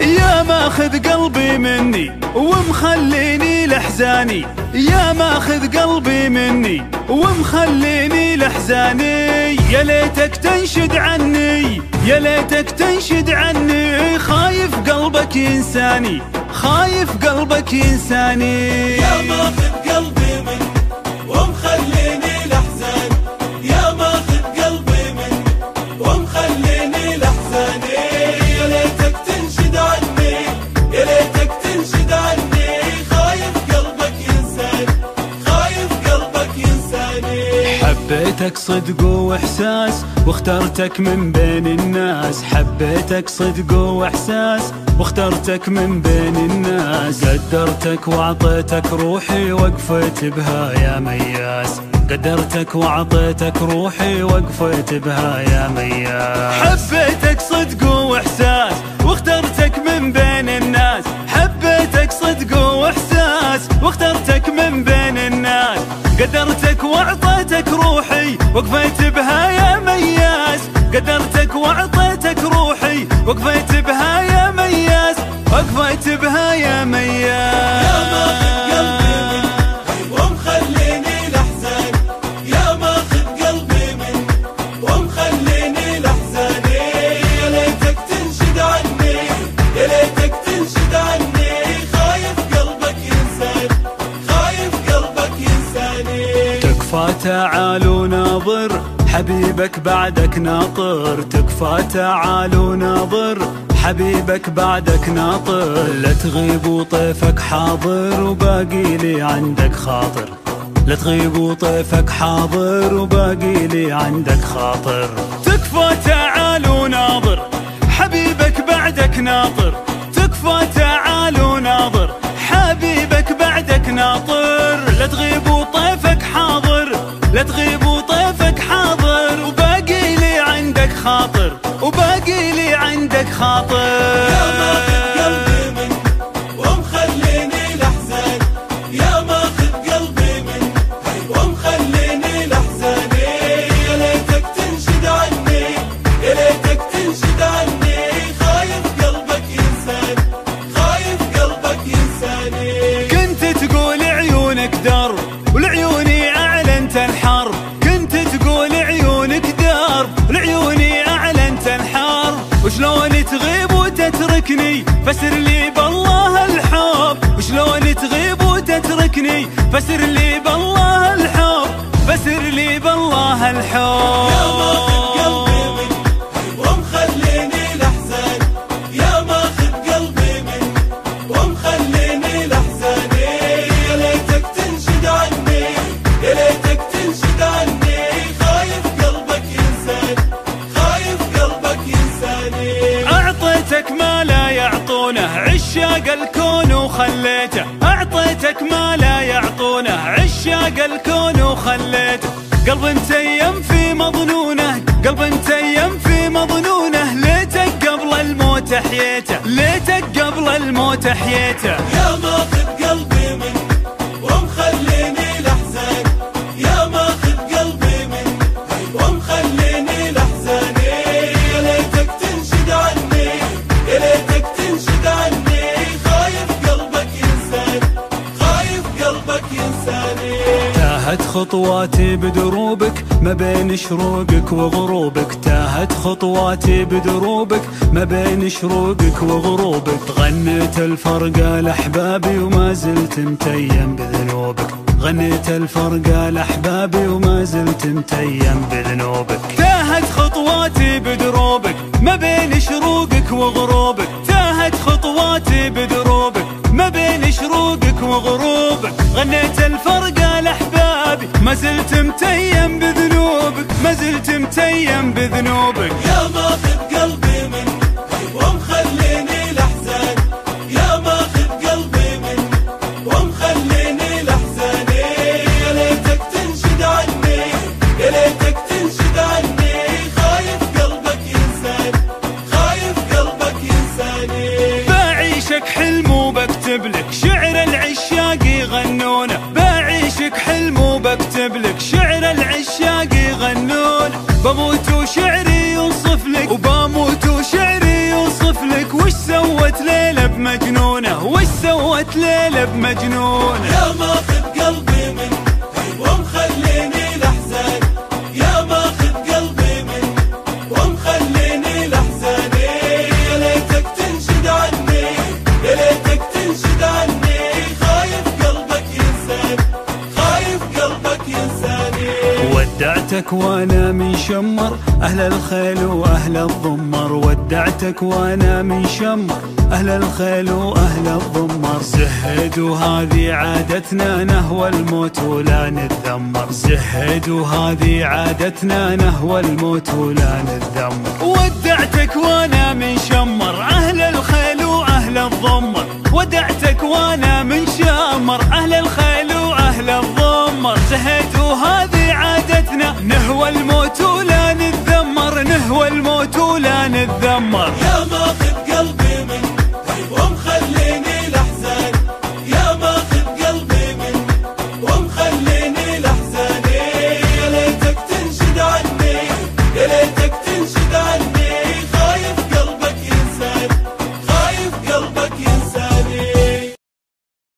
يا ماخذ قلبي مني ومخليني لحزاني. يا ماخذ قلبي مني ومخليني لحزاني. يا ليتك تنشد عني يا ليتك تنشد عني. خايف قلبك ينساني خايف قلبك ينساني. يا ماخذ قلبي مني ومخليني حبيتك صدق وإحساس واخترتك من بين الناس. حبيتك صدق وإحساس واخترتك من بين الناس. قدرتك واعطيتك روحي وقفت بها يا مياس. قدرتك واعطيتك روحي وقفت بها يا مياس. حبيتك صدق وإحساس واخترتك من بين وقفت بها يا مياس. قدرتك واعطيتك روحي. وقفت بها يا مياس. وقفت بها يا مياس وناظر حبيبك بعدك ناطر تكفى تعال وناظر حبيبك بعدك ناطر. لا تغيب وطيفك حاضر وباقي لي عندك خاطر. لا تغيب وطيفك حاضر وباقي لي عندك خاطر. تكفى تعال وناظر حبيبك بعدك ناطر. تكفى تعال وناظر. لا تغيب وطيفك حاضر وباقي لي عندك خاطر وباقي لي عندك خاطر. فسر لي بالله الحب. وشلون تغيب وتتركني؟ فسر لي بالله الحب. فسر لي بالله الحب. عشاق الكون وخليته أعطيتك ما لا يعطونه. عشاق الكون وخليته قلب متيم في مظنونه. قلب متيم في مظنونه. ليتك قبل الموت حييته ليتك قبل الموت حييته. يا ماخذ قلبي خطواتي بدروبك ما بين شروقك وغروبك. تاهت خطواتي بدروبك ما بين شروقك وغروبك. غنيت الفرقة لأحبابي وما زلت متيم بذنوبك. غنيت الفرقة لأحبابي وما زلت متيم بذنوبك. تاهت خطواتي بدروبك ما بين شروقك وغروبك. تاهت خطواتي بدروبك ما بين شروقك وغروبك. مجنون ودعتك وأنا من شمر. أهل الخيل وأهل الضمر. ودعتك وأنا من شمر. أهل الخيل وأهل الضمر. زهد وهذه عادتنا نهوى الموت ولا نتذمر. زهد وهذه عادتنا نهوى الموت ولا نتذمر. عادتنا نهوى الموت